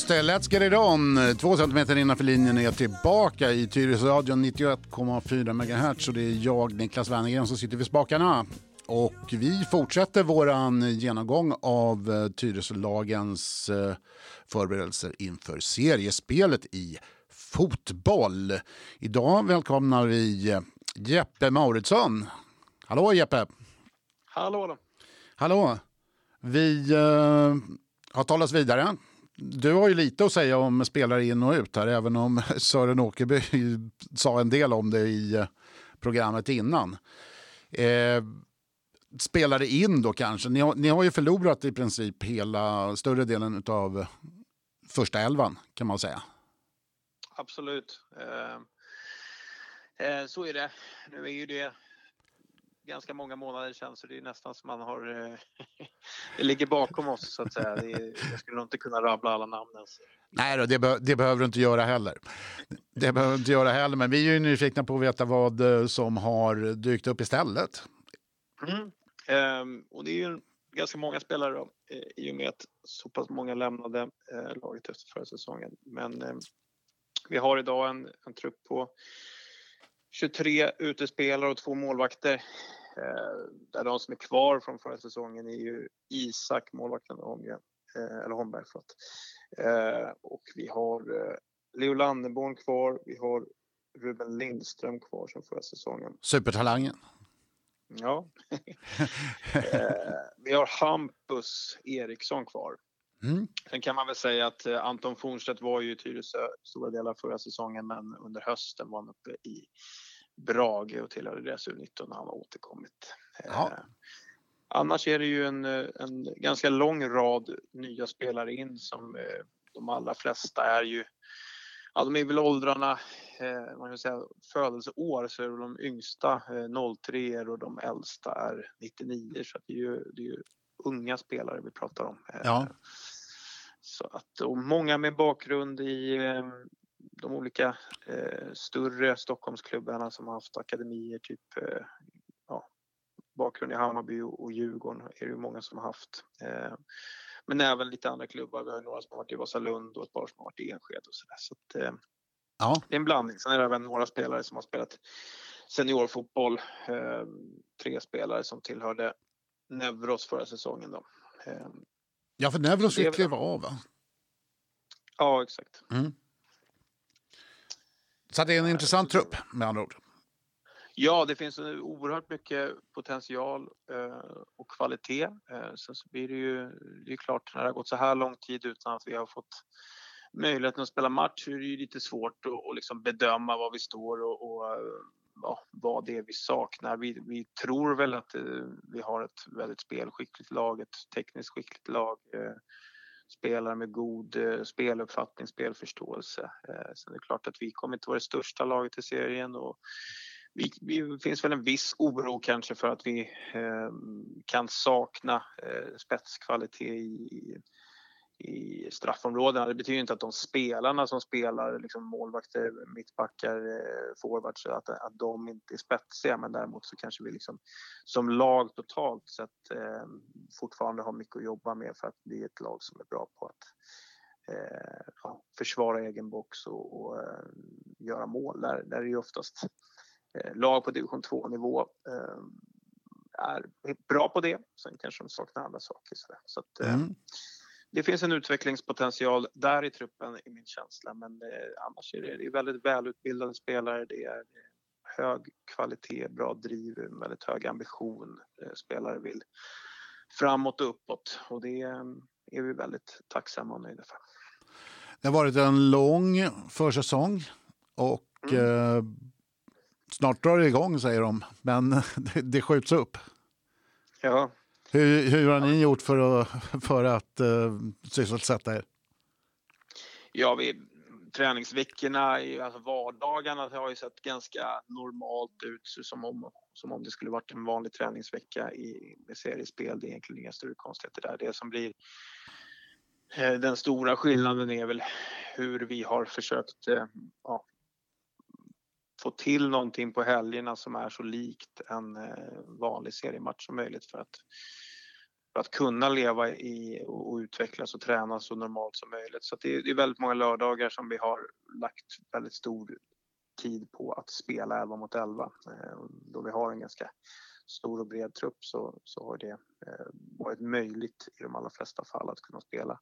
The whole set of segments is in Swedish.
Just det, Let's get it on. Två centimeter innanför linjen är jag tillbaka i Tyresöradion 91,4 MHz och det är jag, Niklas Wennergren, som sitter vid spakarna. Och vi fortsätter vår genomgång av eh, Tyresölagens eh, förberedelser inför seriespelet i fotboll. Idag välkomnar vi eh, Jeppe Mauritsson. Hallå Jeppe! Hallå! Hallå! Vi uh, har talats vidare. Du har ju lite att säga om spelare in och ut här, även om Sören Åkerby sa en del om det i eh, programmet innan. Eh, spelare in då kanske. Ni har, ni har ju förlorat i princip hela, större delen av första elvan kan man säga. Absolut. Eh, eh, så är det. Nu är ju det ganska många månader sedan så det är nästan som man har... Eh, det ligger bakom oss så att säga. Är, jag skulle nog inte kunna rabbla alla namn ens. Nej då, det, be det, behöver du inte göra heller. Det behöver du inte göra heller, men vi är ju nyfikna på att veta vad eh, som har dykt upp istället. Mm. Um, och det är ju ganska många spelare då, eh, i och med att så pass många lämnade eh, laget efter förra säsongen. Men eh, vi har idag en, en trupp på 23 utespelare och två målvakter. Eh, där de som är kvar från förra säsongen är ju Isak, målvakten Holmgren, eh, eller Holmberg. Förlåt. Eh, och vi har Leo Landeborn kvar, vi har Ruben Lindström kvar som förra säsongen. Supertalangen. Ja. Vi har Hampus Eriksson kvar. Mm. Sen kan man väl säga att Anton Fornstedt var ju i Tyresö stora delar förra säsongen men under hösten var han uppe i Brage och tillhörde deras U19 när han har återkommit. Ja. Eh, annars är det ju en, en ganska lång rad nya spelare in som de allra flesta är ju Ja, de är väl åldrarna, eh, man kan säga födelseår så är det de yngsta eh, 03 och de äldsta är 99 så det är ju, det är ju unga spelare vi pratar om. Eh, ja. Så att, och många med bakgrund i eh, de olika eh, större Stockholmsklubbarna som har haft akademier, typ eh, ja, bakgrund i Hammarby och Djurgården är det många som har haft. Eh, men även lite andra klubbar. Vi har några som har varit i Vasalund och ett par som har varit i Enskede och sådär. Så att, eh, ja. Det är en blandning. Sen är det även några spelare som har spelat seniorfotboll. Eh, tre spelare som tillhörde Nevros förra säsongen. Då. Eh, ja, för Nevros fick kliva av va? Ja, exakt. Mm. Så det är en intressant trupp med andra ord. Ja, det finns oerhört mycket potential eh, och kvalitet. Eh, sen så blir det ju, det är klart, när det har gått så här lång tid utan att vi har fått möjligheten att spela match så är det ju lite svårt att, liksom bedöma var vi står och, och eh, ja, vad det är vi saknar. Vi, vi tror väl att eh, vi har ett väldigt spelskickligt lag, ett tekniskt skickligt lag. Eh, Spelare med god eh, speluppfattning, spelförståelse. Eh, sen är det klart att vi kommer inte vara det största laget i serien och vi, vi, finns väl en viss oro kanske för att vi eh, kan sakna spetskvalitet i, i straffområdena. Det betyder inte att de spelarna som spelar, liksom målvakter, mittbackar, eh, forwards, att, att de inte är spetsiga. Men däremot så kanske vi liksom, som lag totalt sett eh, fortfarande har mycket att jobba med för att bli ett lag som är bra på att eh, försvara egen box och, och eh, göra mål. Där, där är det ju oftast Eh, lag på division 2-nivå eh, är bra på det. Sen kanske de saknar andra saker. Så att, eh, mm. Det finns en utvecklingspotential där i truppen i min känsla men annars är det, det är väldigt välutbildade spelare. Det är hög kvalitet, bra driv, väldigt hög ambition. Spelare vill framåt och uppåt och det är vi väldigt tacksamma och nöjda för. Det har varit en lång försäsong och mm snart drar det igång säger de, men det, det skjuts upp. Ja. Hur, hur har ni gjort för att, för att uh, sysselsätta er? Ja, vi, träningsveckorna, alltså vardagarna har ju sett ganska normalt ut som om, som om det skulle varit en vanlig träningsvecka i, med seriespel. Det är egentligen inga större konstigheter där. Det som blir eh, den stora skillnaden är väl hur vi har försökt eh, ja, få till någonting på helgerna som är så likt en eh, vanlig seriematch som möjligt för att för att kunna leva i och utvecklas och träna så normalt som möjligt. Så det är, det är väldigt många lördagar som vi har lagt väldigt stor tid på att spela 11 mot 11. Då vi har en ganska stor och bred trupp så, så har det varit möjligt i de allra flesta fall att kunna spela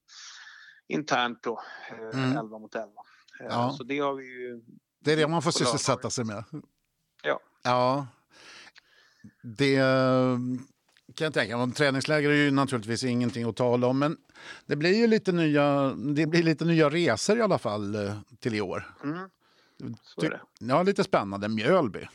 internt då, mm. 11 mot 11. Ja. Så det har vi ju... Det är det man får sysselsätta sig med. Ja. Ja. Det kan jag tänka mig. Träningsläger är ju naturligtvis ingenting att tala om, men det blir ju lite nya, det blir lite nya resor i alla fall eh, till i år. Mm. Så är det. Ja, lite spännande. Mjölby.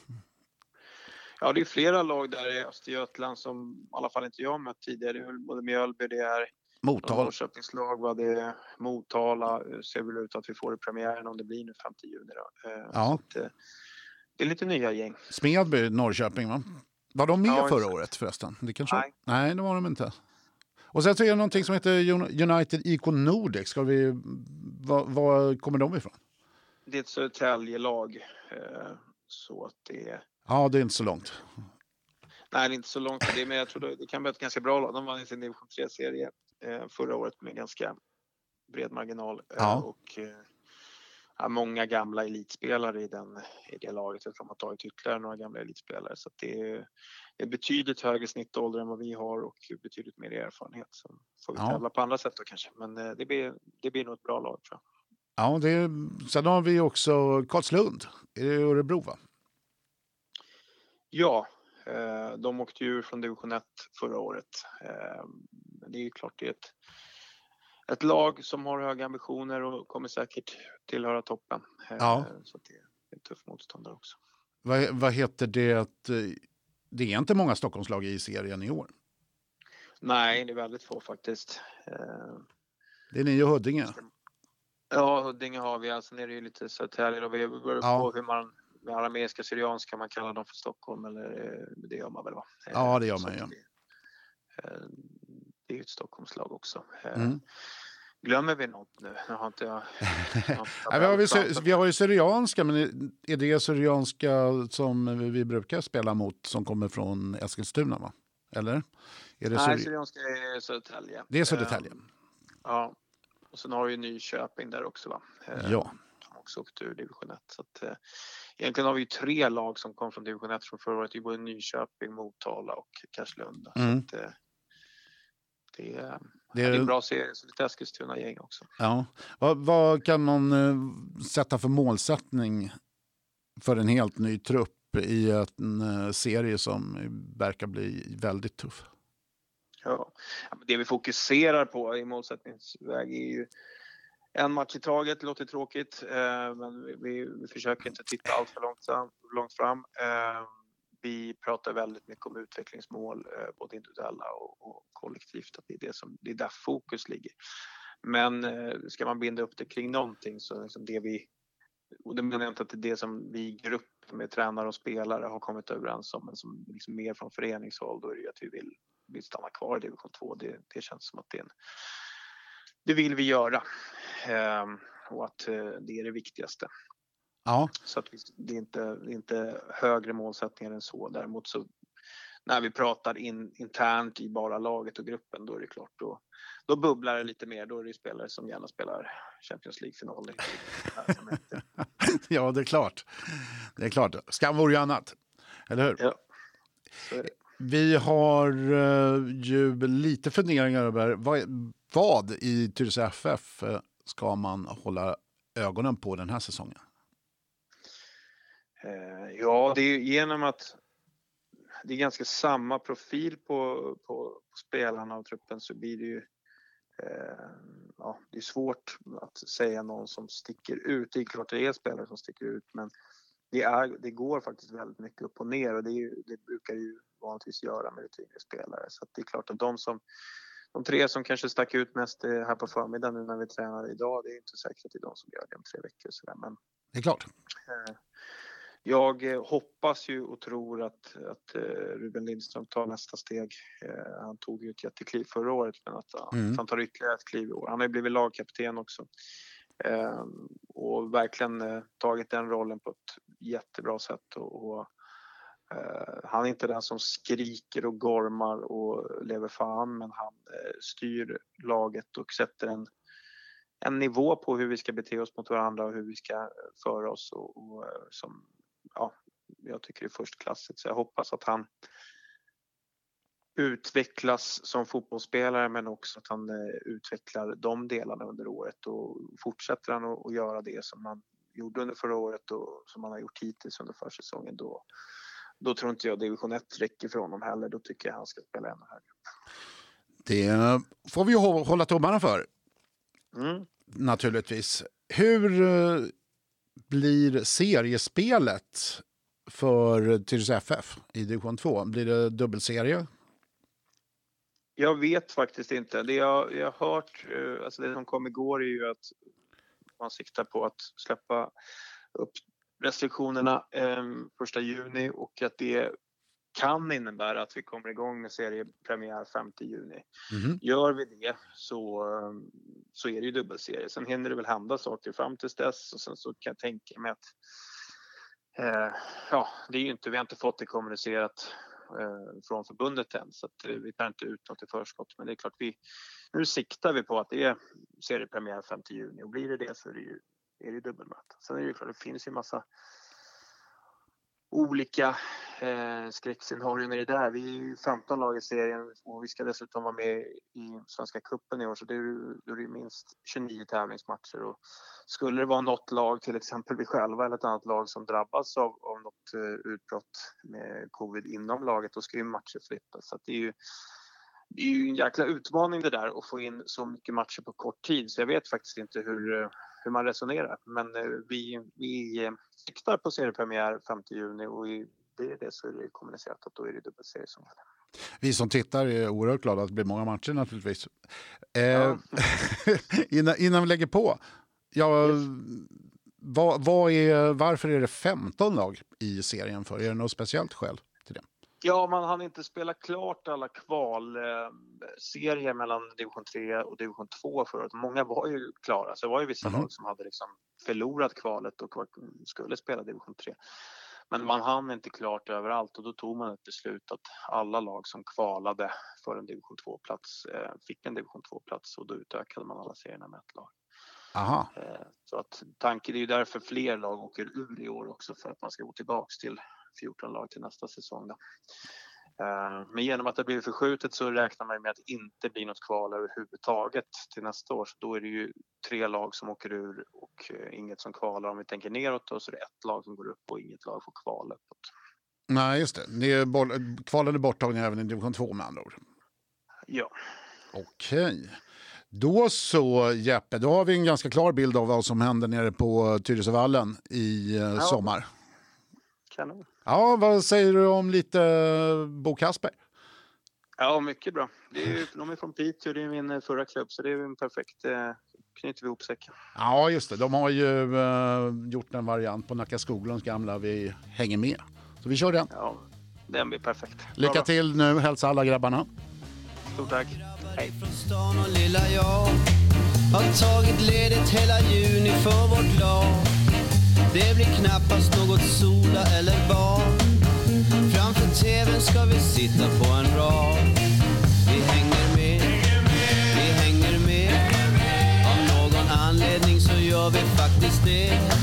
Ja, det är flera lag där i Östergötland som i alla fall inte jag mött tidigare. Det är både Mjölby, det är Motala. Norrköpingslag, vad det är Motala ser väl ut att vi får i premiären om det blir nu 5 juni. Då. Eh, ja. Att, eh, det är lite nya gäng. Smedby, Norrköping va? Var de med Ja, förra exakt. året förresten? Det kanske... Nej. Nej, det var de inte. Och sen så är det någonting som heter United IK Nordic. Ska vi... Var, var kommer de ifrån? Det är ett Södertälje-lag. eh, Så att det. Ja, det är inte så långt. Nej, det är inte så långt det, men jag tror det, det kan bli ett ganska bra lag. De vann sin division 3-serie eh, förra året med ganska bred marginal. eh, Ja. Och eh, ja, många gamla elitspelare i, den, i det laget. Jag tror de har tagit ytterligare några gamla elitspelare. Så det är det är betydligt högre snittålder än vad vi har och betydligt mer erfarenhet. Så får vi Ja. tävla på andra sätt då kanske. Men eh, det blir, det blir nog ett bra lag tror jag. Ja, det är... Sen har vi också Karlslund. Är det Örebro va? Ja, eh, de åkte ju från division 1 förra året. Eh, det är ju klart det är ett, ett lag som har höga ambitioner och kommer säkert tillhöra toppen. Eh, Ja. Så det är en tuff motståndare också. Vad, vad heter det? eh, Det är inte många Stockholmslag i serien i år. Nej, det är väldigt få faktiskt. Eh, Det är ni och Huddinge. Ja, Huddinge har vi. Sen är det ju lite Södertälje och vi beror Ja. på hur man arameiska syrianska man kallar dem för Stockholm eller eh, det gör man väl va? Ja, det gör man, att ja. Det, eh, det är ju ett Stockholmslag också. Eh, Mm. Glömmer vi något nu? Nu har inte jag... Nej, vi, har ju, sy- vi har ju syrianska, men är det syrianska som vi brukar spela mot som kommer från Eskilstuna? Va? Eller? Är det, Nej, syri- Syrianska är Södertälje. det är Södertälje? Ja. Och sen har vi ju Nyköping där också va? Ja. Också åkte ur division 1. Så att, eh, egentligen har vi ju tre lag som kom från division 1 från förra året. Det är både Nyköping, Motala och Karlslund. Mm. Så att, eh, det, är, Det det är en bra serie, så lite Eskilstuna-gäng också. ja. vad, vad kan man eh, sätta för målsättning för en helt ny trupp i en eh, serie som verkar bli väldigt tuff? Ja. Det vi fokuserar på i målsättningsväg är ju en match i taget. Låter tråkigt, eh, men vi, vi, vi försöker inte titta allt för långt, fram- långt fram. Eh, vi pratar väldigt mycket om utvecklingsmål, eh, både individuella och, och kollektivt. Att det, är det, som, det är där fokus ligger. Men eh, ska man binda upp det kring någonting så liksom det vi och det menar jag inte att det är det som vi i grupp med tränare och spelare har kommit överens om men som liksom mer från föreningshåll då är det ju att vi vill, vill stanna kvar i division 2. Det, det känns som att det är en, det vill vi göra Ehm, och att eh, det är det viktigaste. Ja, Så att det, är inte, det är inte högre målsättningar än så. Däremot så när vi pratar in, internt i bara laget och gruppen då är det klart då, då bubblar det lite mer. Då är det ju spelare som gärna spelar Champions League-final. i- ja, det är klart. Det är klart. Skam vore ju annat. Eller hur? Ja. Vi har eh, ju lite funderingar över vad, vad i Tyresö FF eh, ska man hålla ögonen på den här säsongen? Eh, Ja, det är genom att det är ganska samma profil på, på, på spelarna och truppen så blir det ju eh, ja, det är svårt att säga någon som sticker ut. Det är klart det är spelare som sticker ut men det, är, det går faktiskt väldigt mycket upp och ner och det, är det brukar ju vanligtvis göra med lite yngre spelare. Så det är klart att de som de tre som kanske stack ut mest eh, här på förmiddagen nu när vi tränar idag, det är inte säkert att det är de som gör det om tre veckor. Så där. Men Det är klart. Eh, Jag eh, hoppas ju och tror att, att eh, Ruben Lindström tar nästa steg. Han tog ju ett jättekliv förra året men att han, Mm. att han tar ytterligare ett kliv i år. Han har ju blivit lagkapten också. Eh, Och verkligen tagit den rollen på ett jättebra sätt. Och, Eh, han är inte den som skriker och gormar och lever fan men han eh, styr laget och sätter en, en nivå på hur vi ska bete oss mot varandra och hur vi ska eh, föra oss och, och eh, som ja, jag tycker är förstklassigt så jag hoppas att han utvecklas som fotbollsspelare men också att han utvecklar de delarna under året. Och fortsätter han att göra det som han gjorde under förra året och som han har gjort hittills under försäsongen då, då tror inte jag division 1 räcker för honom heller. Då tycker jag han ska spela ännu högre. Det får vi hålla tummarna för. Mm. Naturligtvis. Hur eh, blir seriespelet för Tyresö FF i division 2? Blir det dubbelserie? Jag vet faktiskt inte. Det jag, jag har hört, eh, alltså det som kom igår är ju att man siktar på att släppa upp restriktionerna eh, första juni och att det kan innebära att vi kommer igång med seriepremiär 5 juni. Mm. Gör vi det så, så är det ju dubbelserie. Sen hinner det väl hända saker fram tills dess och sen så kan jag tänka mig att eh, ja, det är ju inte, vi har inte fått det kommunicerat eh, från förbundet än så att, eh, vi tar inte ut något i förskott men det är klart vi nu siktar vi på att det är seriepremiär 5 juni och blir det det så är det ju är det dubbelmöte. Sen är det ju klart, det finns ju massa olika eh, skräckscenarion i det där. Vi är ju 15 lag i serien och vi ska dessutom vara med i Svenska cupen i år så det är, det är minst 29 tävlingsmatcher. Och skulle det vara något lag, till exempel vi själva eller ett annat lag som drabbas av, av något eh, utbrott med covid inom laget, då ska ju matcher flyttas. Så det är ju det är ju en jäkla utmaning det där att få in så mycket matcher på kort tid så jag vet faktiskt inte hur, hur man resonerar. Men eh, vi, vi siktar på seriepremiär 5 juni och det är det så är det kommunicerat att då är det dubbelserie som gäller. Vi som tittar är oerhört glada att det blir många matcher naturligtvis. Eh, ja. innan, innan vi lägger på, ja, yes. vad, vad är, varför är det 15 lag i serien för? Är det något speciellt skäl? Ja, man hann inte spela klart alla kvalserier eh, mellan division 3 och division 2 förut. Många var ju klara, så det var ju vissa mm. lag som hade liksom förlorat kvalet och skulle spela division 3. Men man hann inte klart överallt och då tog man ett beslut att alla lag som kvalade för en division 2-plats eh, fick en division 2-plats och då utökade man alla serierna med ett lag. Aha. Eh, så att tanken är ju därför fler lag åker ur i år också för att man ska gå tillbaks till 14 lag till nästa säsong. Då. Eh, men genom att det blivit förskjutet så räknar man med att det inte blir något kval överhuvudtaget till nästa år. Så då är det ju tre lag som åker ur och eh, inget som kvalar. Om vi tänker neråt då så är det ett lag som går upp och inget lag får kvala uppåt. Nej, just det. det är boll, kvalen är borttagna även i division 2 med andra ord. Ja. Okej. Då så Jeppe, då har vi en ganska klar bild av vad som händer nere på Tyresövallen i eh, ja. sommar. Kanon. Ja, vad säger du om lite Bo Kasper? Ja, mycket bra. Det är ju, de är från Piteå, det är min förra klubb, så det är en perfekt eh, knyter vi ihop säcken. Ja, just det. De har ju eh, gjort en variant på Nacka Skoglunds gamla Vi hänger med. Så vi kör den. Ja, den blir perfekt. Lycka bra, till nu. Hälsa alla grabbarna. Stort tack. Hej. Från stan och lilla jag har tagit ledigt hela juni för vårt lag det blir knappast något sola eller bad. Framför tvn ska vi sitta på en rad. Vi hänger med, vi hänger med. Av någon anledning så gör vi faktiskt det.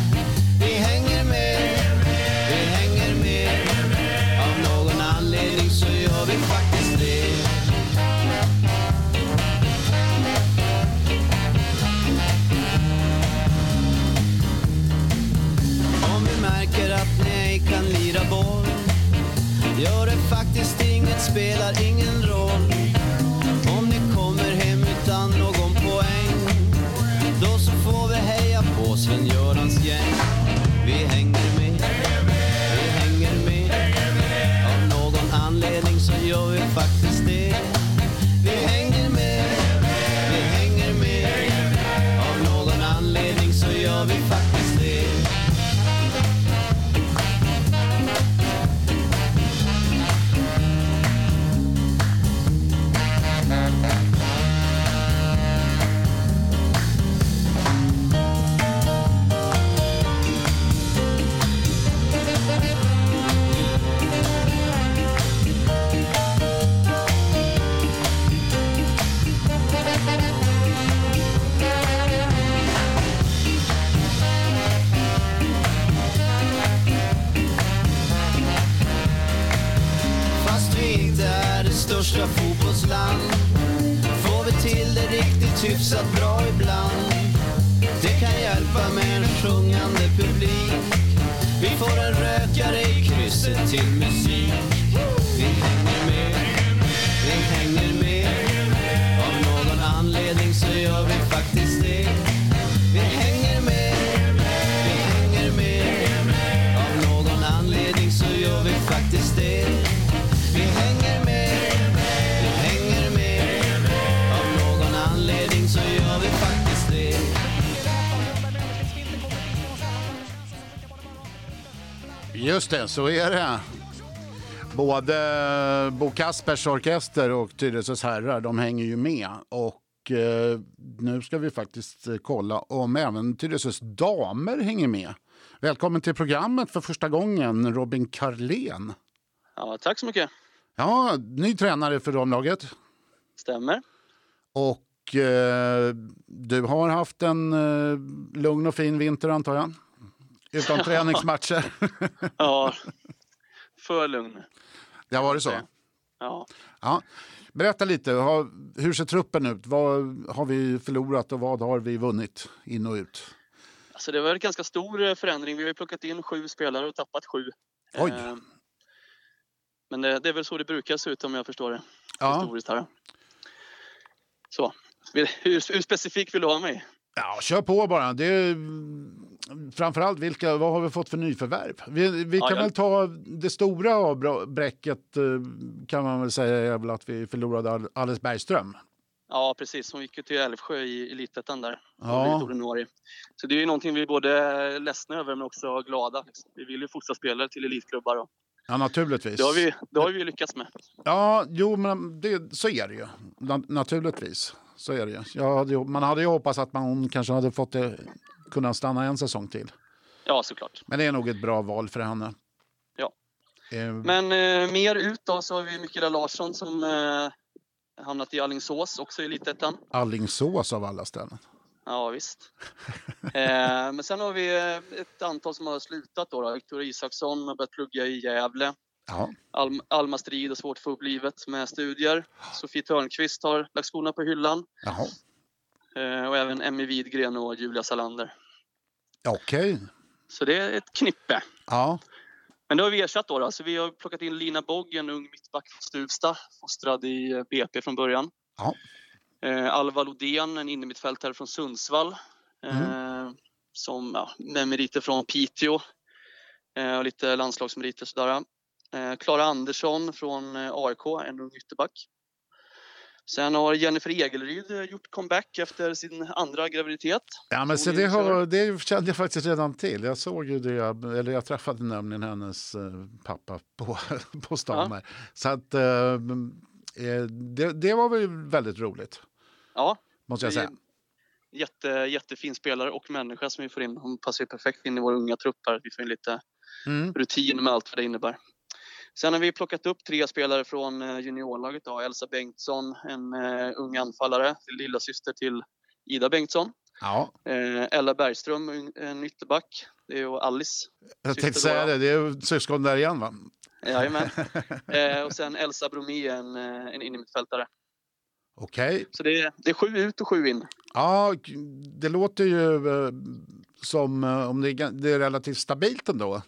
Just det, så är det. Både Bo Kaspers orkester och Tyresös herrar, de hänger ju med. Och eh, nu ska vi faktiskt kolla om även Tyresös damer hänger med. Välkommen till programmet för första gången, Robin Karlén. Ja, tack så mycket. Ja, ny tränare för damlaget. Stämmer. Och eh, du har haft en eh, lugn och fin vinter antar jag? Utan träningsmatcher. Ja, för lugn. Det har varit så? Ja. Ja. Berätta lite, hur ser truppen ut? Vad har vi förlorat och vad har vi vunnit in och ut? Alltså det var en ganska stor eh, förändring. Vi har plockat in sju spelare och tappat sju. Oj. Eh, Men det, det är väl så det brukar se ut om jag förstår det Ja, historiskt här. Så, hur, hur specifik vill du ha mig? Ja kör på bara. Det är, framförallt, vilka, vad har vi fått för nyförvärv? Vi, vi Ja, kan jag- väl ta det stora avbräcket eh, kan man väl säga är väl att vi förlorade Al- Alice Bergström. Ja, precis. Hon gick ju till Älvsjö i Elitettan där. Ja. Ja. Ordinarie. Så det är ju någonting vi är både ledsna över men också glada. Vi vill ju fostra spelare till elitklubbar och Ja, naturligtvis. det har vi, det har vi lyckats med. Ja, jo, men det, så är det ju. Na- naturligtvis. Så är det ju. Jag hade, man hade ju hoppats att man kanske hade fått det, kunna stanna en säsong till. Ja, såklart. Men det är nog ett bra val för henne. Ja. Eh, Men eh, mer ut då så har vi Mikaela Larsson som eh, hamnat i Alingsås, också i Elitettan. Allingsås av alla ställen. Ja, visst. Eh, men sen har vi eh, ett antal som har slutat då. då. Victoria Isaksson har börjat plugga i Gävle. Ja. Alm, Alma Strid har svårt att få upp livet med studier. Sofie Törnqvist har lagt skorna på hyllan. Jaha. Eh, och även Emmy Widgren och Julia Salander. Okej. Så det är ett knippe. Ja. Men det har vi ersatt då. då. Så vi har plockat in Lina Bogg, en ung mittback från Stuvsta, fostrad i eh, BP från början. Ja. Eh, Alva Lodén, en innermittfältare från Sundsvall. Eh, Mm. som, ja, med meriter från Piteå. Eh, och lite landslagsmeriter sådär. Eh, Klara Andersson från AIK, en ung ytterback. Sen har Jennifer Egelryd gjort comeback efter sin andra graviditet. Ja, men så det, har, det kände jag faktiskt redan till. Jag såg ju det, eller jag träffade nämligen hennes pappa på, på stan. här. Så att, det, det var väl väldigt roligt, Ja, måste jag säga. Jätte, jättefin spelare och människa som vi får in. Hon passar ju perfekt in i vår unga trupp här. Vi får in lite Mm. rutin med allt vad det innebär. Sen har vi plockat upp tre spelare från eh, juniorlaget. Då. Elsa Bengtsson, en uh, ung anfallare, lilla syster till Ida Bengtsson. Ja, Eh, Ella Bergström, en- ytterback. Det är ju Alice. jag tänkte säga det, det är syskon där igen va? Jajamän. eh, och sen Elsa Bromé, en, en innermittfältare. Okej. Så det är, det är sju ut och sju in. Ja, det låter ju eh, som eh, om det är, det är relativt stabilt ändå.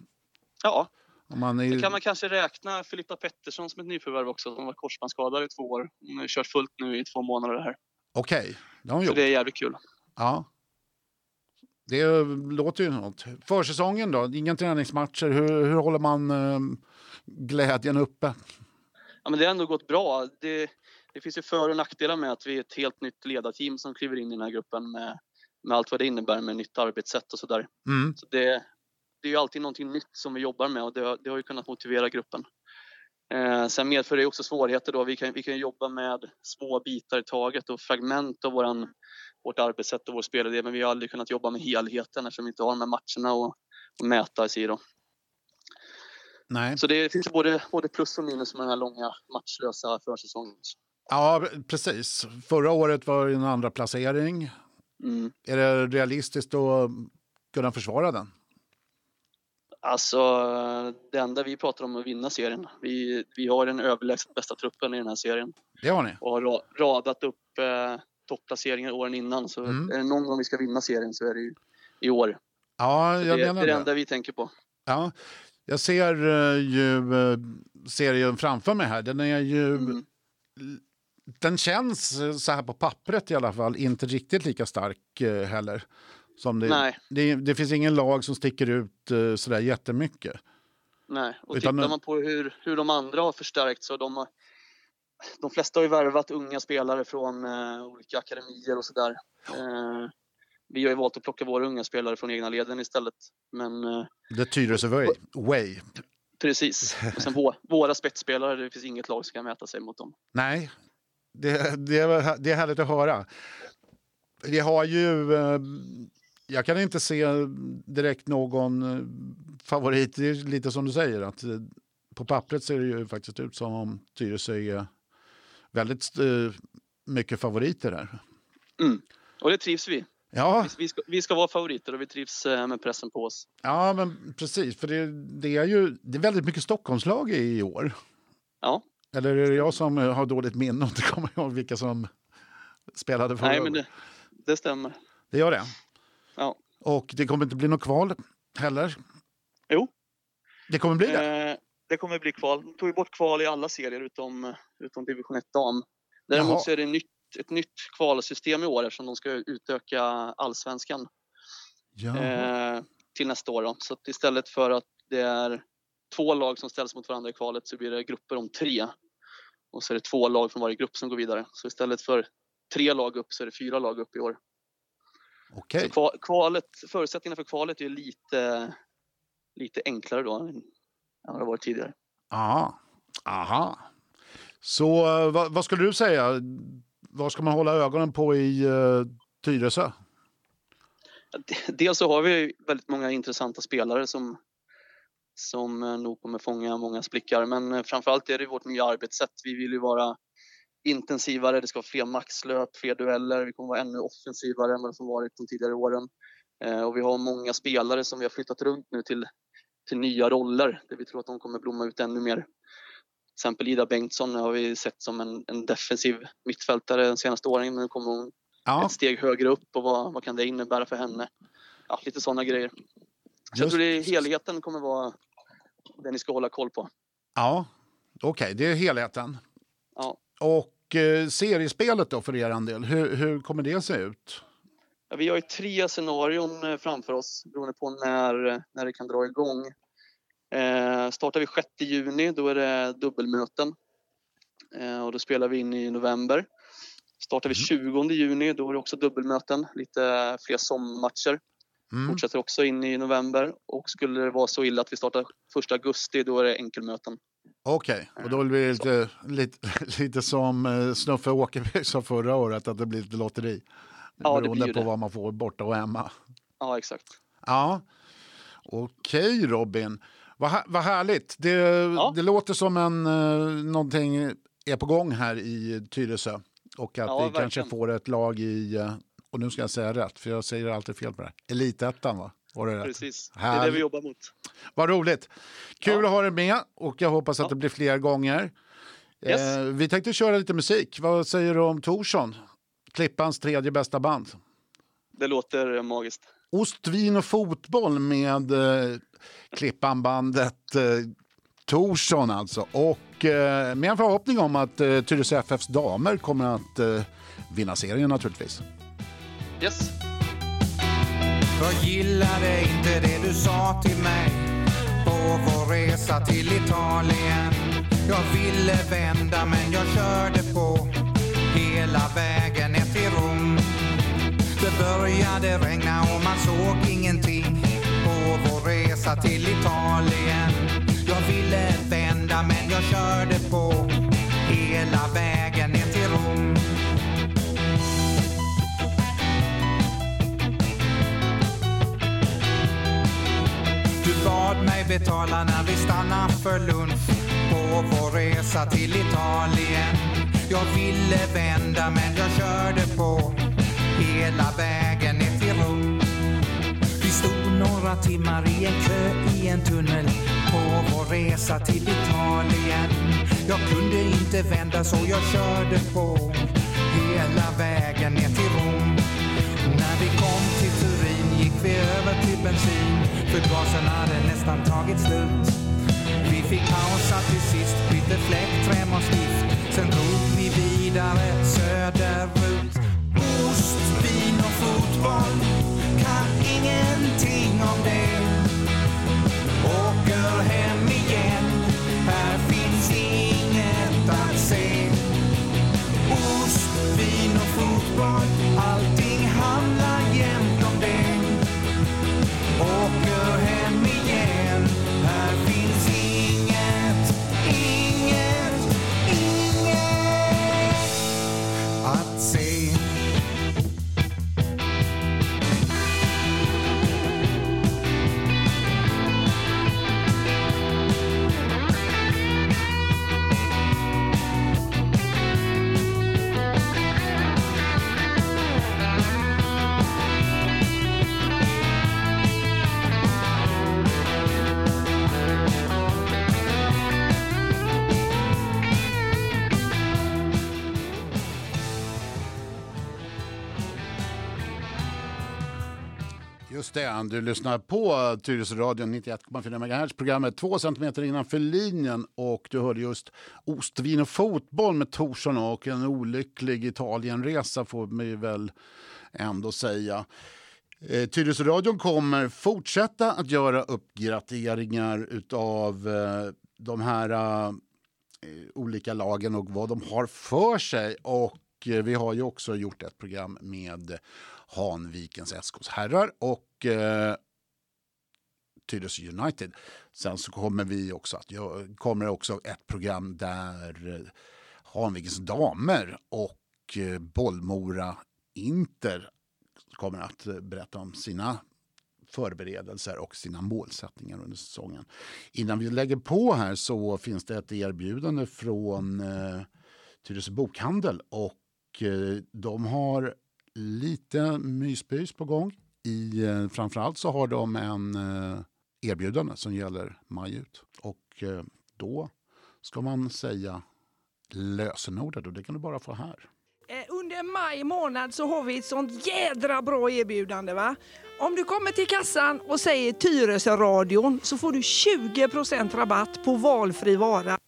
Ja, är, Sen kan man kanske räkna Filippa Pettersson som ett nyförvärv också. Hon var korsbandsskadad i två år. Hon har kört fullt nu i två månader här. Okej, det har hon Så gjort. det är jävligt kul. Ja. Det låter ju något. Försäsongen då? Inga träningsmatcher. Hur, hur håller man eh, glädjen uppe? Ja, men det har ändå gått bra. Det, det finns ju för och nackdelar med att vi är ett helt nytt ledarteam som kliver in i den här gruppen med, med allt vad det innebär med nytt arbetssätt och sådär. Mm. Så det, det är ju alltid någonting nytt som vi jobbar med och det, har- det har ju kunnat motivera gruppen. Eh, sen medför det också svårigheter då. Vi kan, vi kan jobba med små bitar i taget och fragment av våran, vårt arbetssätt och vår spelidé men vi har aldrig kunnat jobba med helheten eftersom vi inte har de här matcherna och, och mäta sig i. Då. Nej. Så det finns både, både plus och minus med den här långa matchlösa försäsongen. Ja, precis. Förra året var det en andra placering. Mm. Är det realistiskt att kunna försvara den? Alltså, det enda vi pratar om är att vinna serien. Vi, vi har den överlägset bästa truppen i den här serien Det har ni. och har ra- radat upp eh, topplaceringar åren innan. Så Mm. är det någon gång vi ska vinna serien så är det ju i år. Ja, jag det, det menar är det det. enda vi tänker på. Ja, jag ser eh, ju eh, serien framför mig här. Den är ju... Mm. Den känns eh, så här på pappret i alla fall inte riktigt lika stark eh, heller. Som det, Nej. det, det finns ingen lag som sticker ut eh, sådär jättemycket. Nej, och Utan- tittar man på hur, hur de andra har förstärkt så de har, de flesta har ju värvat unga spelare från eh, olika akademier och sådär. Eh, vi har ju valt att plocka våra unga spelare från egna leden istället. Men eh, The Tyresö way. way. precis. Och sen vå, våra spetsspelare, det finns inget lag som kan mäta sig mot dem. Nej, det, det, det är härligt att höra. Vi har ju... eh, Jag kan inte se direkt någon eh, favorit. Det är lite som du säger, att eh, på pappret ser det ju faktiskt ut som om Tyresö är väldigt mycket favoriter där. Och det trivs vi. Ja, Vi, ska, vi ska vara favoriter och vi trivs med pressen på oss. ja men precis. För det, det är ju det är väldigt mycket Stockholmslag i år. Ja, Eller är det jag som eh, har dåligt minne och inte kommer ihåg vilka som spelade förra nej men det, det stämmer. Det gör det. Ja. Och det kommer inte bli något kval heller. Jo. Det kommer bli det. Eh, det kommer bli kval. De tog ju bort kval i alla serier utom, utom division 1 dam. Däremot Jaha. så är det nytt, ett nytt kvalsystem i år eftersom de ska utöka allsvenskan Ja. eh, till nästa år. Då. Så istället för att det är två lag som ställs mot varandra i kvalet så blir det grupper om tre. Och så är det två lag från varje grupp som går vidare. Så istället för tre lag upp så är det fyra lag upp i år. Okej. Kva- kvalet, förutsättningarna för kvalet är lite, lite enklare då än vad det varit tidigare. Ja. Aha. Så eh, vad, vad skulle du säga? Vad ska man hålla ögonen på i uh, Tyresö? Dels så har vi väldigt många intressanta spelare som, som eh, nog kommer fånga många blickar. Men eh, framförallt är det vårt nya arbetssätt. Vi vill ju vara intensivare, det ska vara fler maxlöp, fler dueller. Vi kommer vara ännu offensivare än vad som varit de tidigare åren. Eh, Och vi har många spelare som vi har flyttat runt nu till, till nya roller där vi tror att de kommer blomma ut ännu mer. Till exempel Ida Bengtsson har vi sett som en, en defensiv mittfältare de senaste åren. Nu kommer hon Ja, ett steg högre upp och vad, vad kan det innebära för henne? Ja, lite sådana grejer. Så jag tror det är helheten kommer vara det ni ska hålla koll på. ja. okej, det är helheten. Ja. Och eh, seriespelet då för er del, hur, hur kommer det se ut? Ja, vi har ju tre scenarion eh, framför oss beroende på när, när det kan dra igång. Eh, startar vi 6 juni då är det dubbelmöten eh, och då spelar vi in i november. Startar vi 20 juni då är det också dubbelmöten, lite fler sommarmatcher. Mm. Fortsätter också in i november och skulle det vara så illa att vi startar 1 augusti då är det enkelmöten. Okej, och då blir det lite, lite, lite som eh, Snuffe Åkerberg sa förra året, att det blir lite lotteri. Ja, det beroende blir ju på det. vad man får borta och hemma. Ja, exakt. Ja, okej Robin. Vad, vad härligt. Det, Ja. det låter som en, eh, någonting är på gång här i Tyresö. Och att Ja, vi verkligen. kanske får ett lag i, eh, och nu ska jag säga rätt, för jag säger alltid fel på det här. Elitettan va? Var det rätt? Precis. Det är det vi jobbar mot. Vad roligt. Kul Ja. att ha dig med och jag hoppas att Ja. det blir fler gånger. Yes. Eh, vi tänkte köra lite musik. Vad säger du om Torsson? Klippans tredje bästa band. Det låter magiskt. Ost, vin och fotboll med eh, Klippan-bandet eh, Torsson alltså. Och eh, med en förhoppning om att eh, Tyresö FFs damer kommer att eh, vinna serien naturligtvis. Yes. Jag gillade inte det du sa till mig på vår resa till Italien. Jag ville vända men jag körde på hela vägen ner till Rom. Det började regna och man såg ingenting på vår resa till Italien. Jag ville vända men jag körde på hela vägen ner till Rom. Mig betala när vi stannar för lunch på vår resa till Italien. Jag ville vända men jag körde på hela vägen ner till Rom. Vi stod några timmar i en kö i en tunnel på vår resa till Italien. Jag kunde inte vända så jag körde på hela vägen ner till Rom. Bensin för gasen hade nästan tagit slut. Vi fick pausa till sist, bytte fläkt, träm och stift. Sen drog vi vidare söderut. Ost, vin och fotboll, kan ingenting om det. Just det, du lyssnar på Tyresöradion 91,4 MHz. Programmet två centimeter innanför linjen och du hörde just Ostvin och fotboll med Torsson och en olycklig Italienresa får vi väl ändå säga. Eh, Tyresöradion kommer fortsätta att göra uppgraderingar utav eh, de här eh, olika lagen och vad de har för sig. Och eh, vi har ju också gjort ett program med Hanvikens SKs herrar och eh, Tyresö United. Sen så kommer vi också att göra, kommer också ett program där eh, Hanvikens damer och eh, Bollmora Inter kommer att eh, berätta om sina förberedelser och sina målsättningar under säsongen. Innan vi lägger på här så finns det ett erbjudande från eh, Tyresö Bokhandel och eh, de har lite myspys på gång. I, eh, framförallt så har de en eh, erbjudande som gäller maj ut. Och eh, då ska man säga lösenordet och det kan du bara få här. Eh, under maj månad så har vi ett sånt jädra bra erbjudande. va? Om du kommer till kassan och säger Tyresö-radion så får du 20% rabatt på valfri vara.